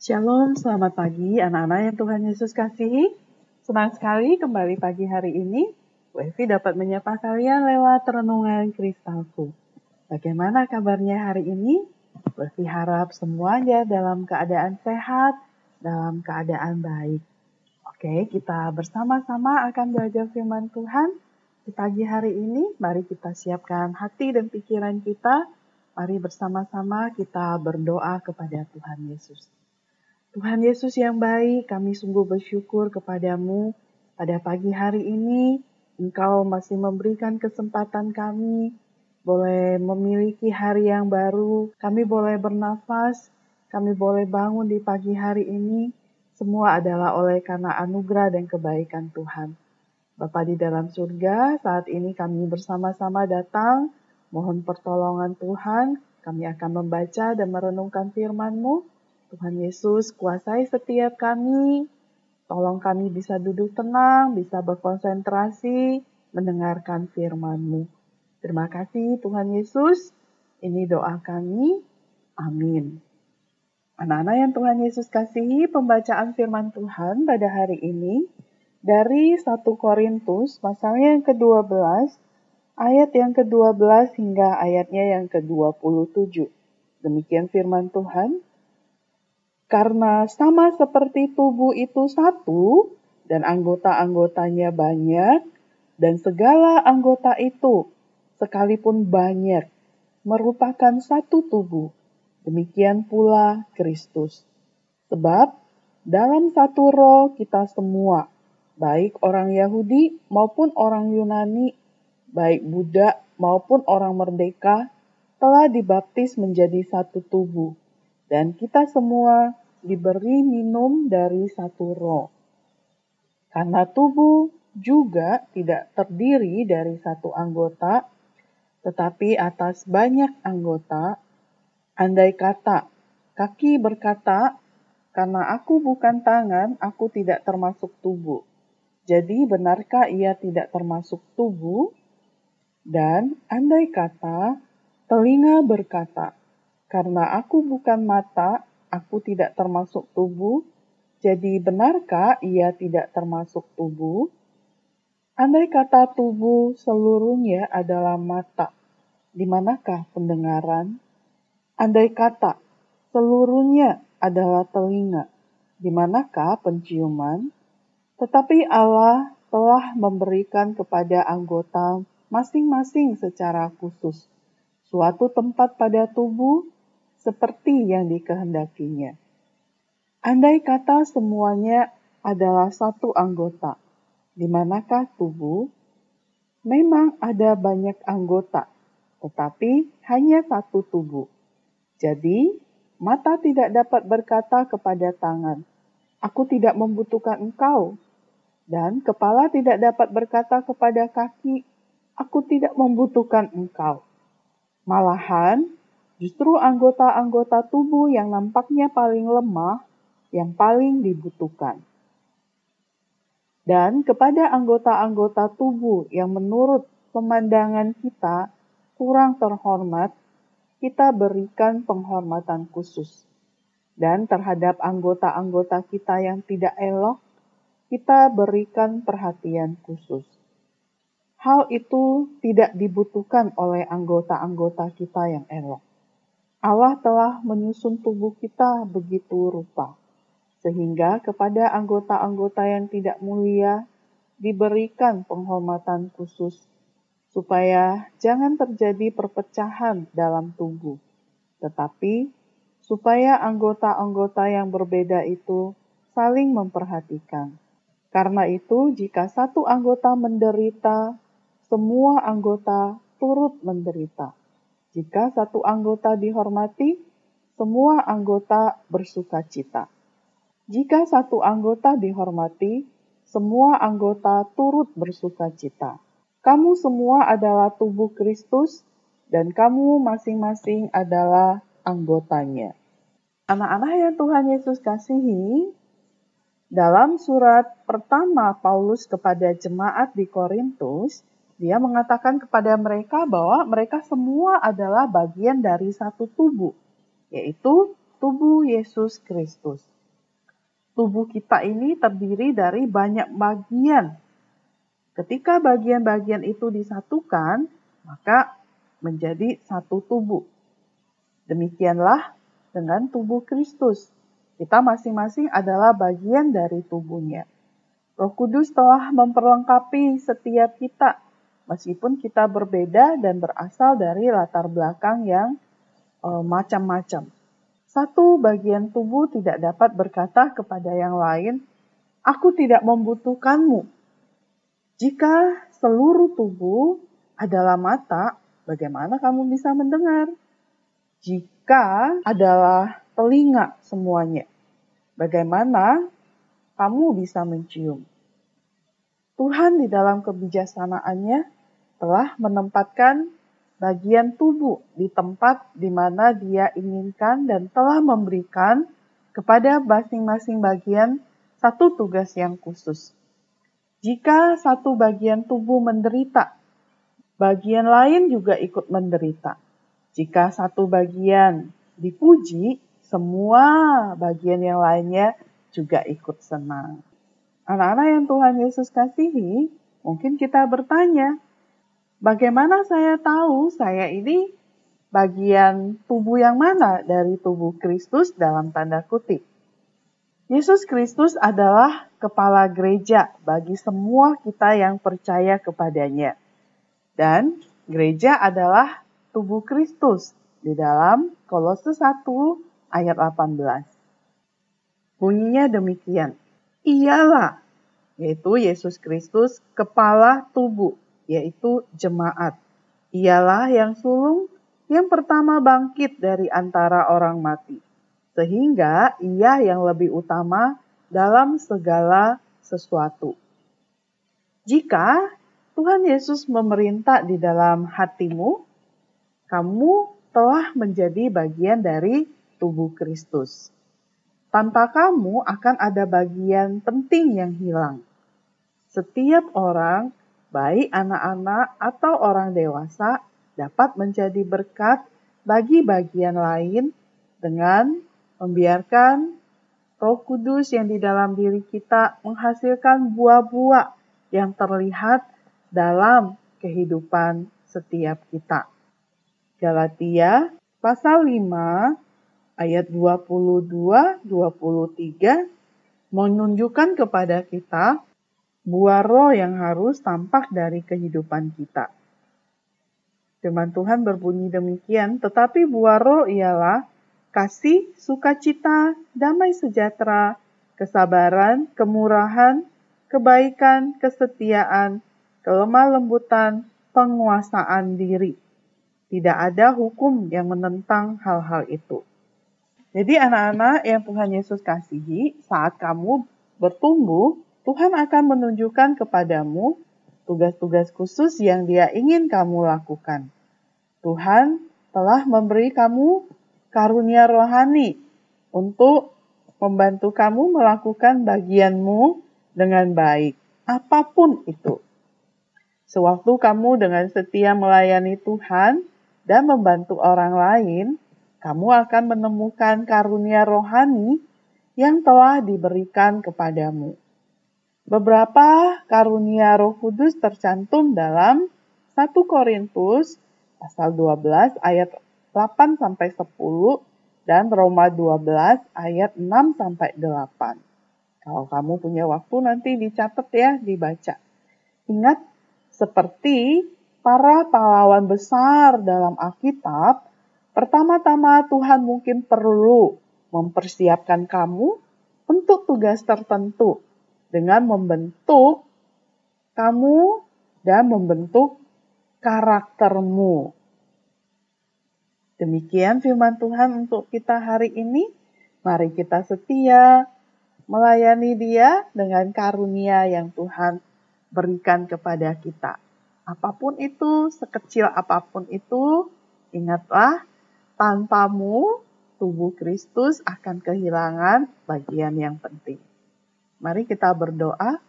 Shalom, selamat pagi anak-anak yang Tuhan Yesus kasihi. Senang sekali kembali pagi hari ini, Bu Evi dapat menyapa kalian lewat renungan kristalku. Bagaimana kabarnya hari ini? Bu Evi harap semuanya dalam keadaan sehat, dalam keadaan baik. Oke, kita bersama-sama akan belajar firman Tuhan di pagi hari ini. Mari kita siapkan hati dan pikiran kita. Mari bersama-sama kita berdoa kepada Tuhan Yesus. Tuhan Yesus yang baik, kami sungguh bersyukur kepadamu pada pagi hari ini. Engkau masih memberikan kesempatan kami boleh memiliki hari yang baru. Kami boleh bernafas, kami boleh bangun di pagi hari ini. Semua adalah oleh karena anugerah dan kebaikan Tuhan. Bapa di dalam surga, saat ini kami bersama-sama datang. Mohon pertolongan Tuhan, kami akan membaca dan merenungkan firman-Mu. Tuhan Yesus, kuasai setiap kami. Tolong kami bisa duduk tenang, bisa berkonsentrasi, mendengarkan firman-Mu. Terima kasih Tuhan Yesus. Ini doa kami. Amin. Anak-anak yang Tuhan Yesus kasihi, pembacaan firman Tuhan pada hari ini dari 1 Korintus pasalnya yang ke-12, ayat yang ke-12 hingga ayatnya yang ke-27. Demikian firman Tuhan. Karena sama seperti tubuh itu satu dan anggota-anggotanya banyak, dan segala anggota itu sekalipun banyak merupakan satu tubuh. Demikian pula Kristus. Sebab dalam satu roh kita semua, baik orang Yahudi maupun orang Yunani, baik Buddha maupun orang merdeka, telah dibaptis menjadi satu tubuh. Dan kita semua diberi minum dari satu roh. Karena tubuh juga tidak terdiri dari satu anggota, tetapi atas banyak anggota, andai kata kaki berkata, "Karena aku bukan tangan, aku tidak termasuk tubuh." Jadi, benarkah ia tidak termasuk tubuh? Dan andai kata telinga berkata, "Karena aku bukan mata, aku tidak termasuk tubuh, jadi benarkah ia tidak termasuk tubuh? Andai kata tubuh seluruhnya adalah mata, di manakah pendengaran? Andai kata seluruhnya adalah telinga, di manakah penciuman? Tetapi Allah telah memberikan kepada anggota masing-masing secara khusus suatu tempat pada tubuh seperti yang dikehendakinya. Andai kata semuanya adalah satu anggota, di manakah tubuh? Memang ada banyak anggota, tetapi hanya satu tubuh. Jadi, mata tidak dapat berkata kepada tangan, "Aku tidak membutuhkan engkau," dan kepala tidak dapat berkata kepada kaki, "Aku tidak membutuhkan engkau." Malahan, Justru anggota-anggota tubuh yang nampaknya paling lemah yang paling dibutuhkan. Dan kepada anggota-anggota tubuh yang menurut pemandangan kita kurang terhormat, kita berikan penghormatan khusus. Dan terhadap anggota-anggota kita yang tidak elok, kita berikan perhatian khusus. Hal itu tidak dibutuhkan oleh anggota-anggota kita yang elok. Allah telah menyusun tubuh kita begitu rupa, sehingga kepada anggota-anggota yang tidak mulia diberikan penghormatan khusus, supaya jangan terjadi perpecahan dalam tubuh, tetapi supaya anggota-anggota yang berbeda itu saling memperhatikan. Karena itu, jika satu anggota menderita, semua anggota turut menderita. Jika satu anggota dihormati, semua anggota bersuka cita. Jika satu anggota dihormati, semua anggota turut bersuka cita. Kamu semua adalah tubuh Kristus, dan kamu masing-masing adalah anggotanya. Anak-anak yang Tuhan Yesus kasihi, dalam surat pertama Paulus kepada jemaat di Korintus, dia mengatakan kepada mereka bahwa mereka semua adalah bagian dari satu tubuh, yaitu tubuh Yesus Kristus. Tubuh kita ini terdiri dari banyak bagian. Ketika bagian-bagian itu disatukan, maka menjadi satu tubuh. Demikianlah dengan tubuh Kristus. Kita masing-masing adalah bagian dari tubuhnya. Roh Kudus telah memperlengkapi setiap kita, meskipun kita berbeda dan berasal dari latar belakang yang uh, macam-macam. Satu bagian tubuh tidak dapat berkata kepada yang lain, "Aku tidak membutuhkanmu." Jika seluruh tubuh adalah mata, bagaimana kamu bisa mendengar? Jika adalah telinga semuanya, bagaimana kamu bisa mencium? Tuhan di dalam kebijaksanaannya telah menempatkan bagian tubuh di tempat di mana dia inginkan dan telah memberikan kepada masing-masing bagian satu tugas yang khusus. Jika satu bagian tubuh menderita, bagian lain juga ikut menderita. Jika satu bagian dipuji, semua bagian yang lainnya juga ikut senang. Anak-anak yang Tuhan Yesus kasihi, mungkin kita bertanya, bagaimana saya tahu saya ini bagian tubuh yang mana dari tubuh Kristus dalam tanda kutip? Yesus Kristus adalah kepala gereja bagi semua kita yang percaya kepadanya. Dan gereja adalah tubuh Kristus di dalam Kolose 1 ayat 18. Bunyinya demikian ialah, yaitu Yesus Kristus, kepala tubuh, yaitu jemaat. Ialah yang sulung yang pertama bangkit dari antara orang mati, sehingga ia yang lebih utama dalam segala sesuatu. Jika Tuhan Yesus memerintah di dalam hatimu, kamu telah menjadi bagian dari tubuh Kristus. Tanpa kamu akan ada bagian penting yang hilang. Setiap orang, baik anak-anak atau orang dewasa, dapat menjadi berkat bagi bagian lain dengan membiarkan Roh Kudus yang di dalam diri kita menghasilkan buah-buah yang terlihat dalam kehidupan setiap kita. Galatia pasal 5 ayat 22-23 menunjukkan kepada kita buah roh yang harus tampak dari kehidupan kita. Firman Tuhan berbunyi demikian, tetapi buah roh ialah kasih, sukacita, damai sejahtera, kesabaran, kemurahan, kebaikan, kesetiaan, kelemah lembutan, penguasaan diri. Tidak ada hukum yang menentang hal-hal itu. Jadi anak-anak yang Tuhan Yesus kasihi, saat kamu bertumbuh, Tuhan akan menunjukkan kepadamu tugas-tugas khusus yang dia ingin kamu lakukan. Tuhan telah memberi kamu karunia rohani untuk membantu kamu melakukan bagianmu dengan baik, apa pun itu. Sewaktu kamu dengan setia melayani Tuhan dan membantu orang lain, kamu akan menemukan karunia rohani yang telah diberikan kepadamu. Beberapa karunia Roh Kudus tercantum dalam 1 Korintus pasal 12 ayat 8 sampai 10 dan Roma 12 ayat 6 sampai 8. Kalau kamu punya waktu nanti dicatat ya, dibaca. Ingat seperti para pahlawan besar dalam Alkitab Pertama-tama Tuhan mungkin perlu mempersiapkan kamu untuk tugas tertentu dengan membentuk kamu dan membentuk karaktermu. Demikian firman Tuhan untuk kita hari ini. Mari kita setia melayani Dia dengan karunia yang Tuhan berikan kepada kita. Apa pun itu, sekecil apa pun itu, ingatlah tanpamu tubuh Kristus akan kehilangan bagian yang penting. Mari kita berdoa.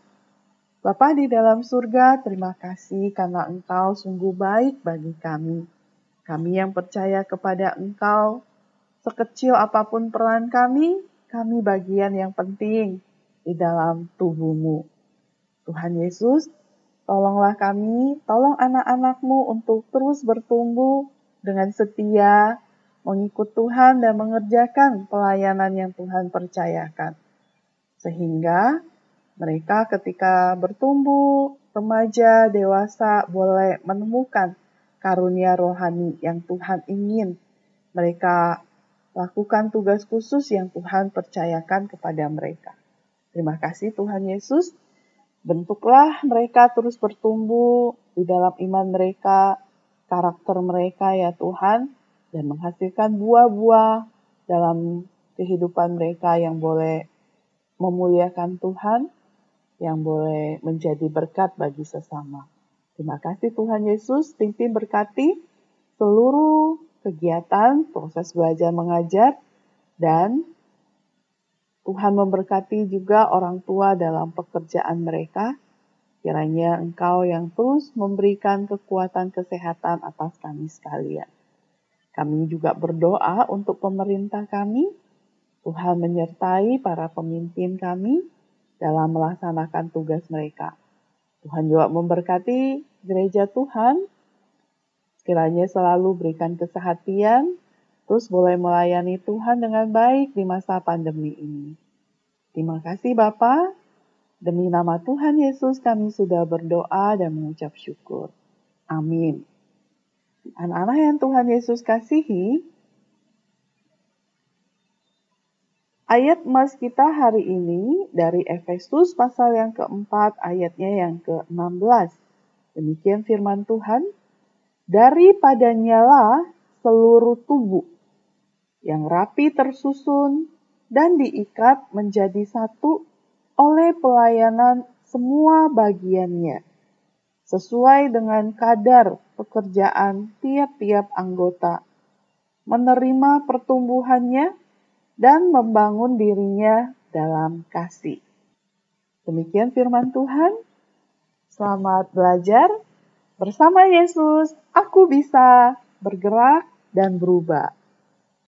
Bapa di dalam surga, terima kasih karena Engkau sungguh baik bagi kami. Kami yang percaya kepada Engkau, sekecil apa pun peran kami, kami bagian yang penting di dalam tubuhmu. Tuhan Yesus, tolonglah kami, tolong anak-anakmu untuk terus bertumbuh dengan setia, mengikut Tuhan dan mengerjakan pelayanan yang Tuhan percayakan. Sehingga mereka ketika bertumbuh, remaja, dewasa boleh menemukan karunia rohani yang Tuhan ingin mereka lakukan tugas khusus yang Tuhan percayakan kepada mereka. Terima kasih Tuhan Yesus. Bentuklah mereka terus bertumbuh di dalam iman mereka, karakter mereka ya Tuhan, dan menghasilkan buah-buah dalam kehidupan mereka yang boleh memuliakan Tuhan, yang boleh menjadi berkat bagi sesama. Terima kasih Tuhan Yesus, pimpin berkati seluruh kegiatan proses belajar mengajar dan Tuhan memberkati juga orang tua dalam pekerjaan mereka. Kiranya Engkau yang terus memberikan kekuatan kesehatan atas kami sekalian. Kami juga berdoa untuk pemerintah kami. Tuhan menyertai para pemimpin kami dalam melaksanakan tugas mereka. Tuhan juga memberkati gereja Tuhan. Sekiranya selalu berikan kesehatian, terus boleh melayani Tuhan dengan baik di masa pandemi ini. Terima kasih Bapak. Demi nama Tuhan Yesus kami sudah berdoa dan mengucap syukur. Amin. Anak-anak yang Tuhan Yesus kasihi, ayat emas kita hari ini dari Efesus pasal yang keempat ayatnya yang ke-16. Demikian firman Tuhan, daripadanya lah seluruh tubuh yang rapi tersusun dan diikat menjadi satu oleh pelayanan semua bagiannya, sesuai dengan kadar pekerjaan tiap-tiap anggota, menerima pertumbuhannya dan membangun dirinya dalam kasih. Demikian firman Tuhan. Selamat belajar bersama Yesus. Aku bisa bergerak dan berubah.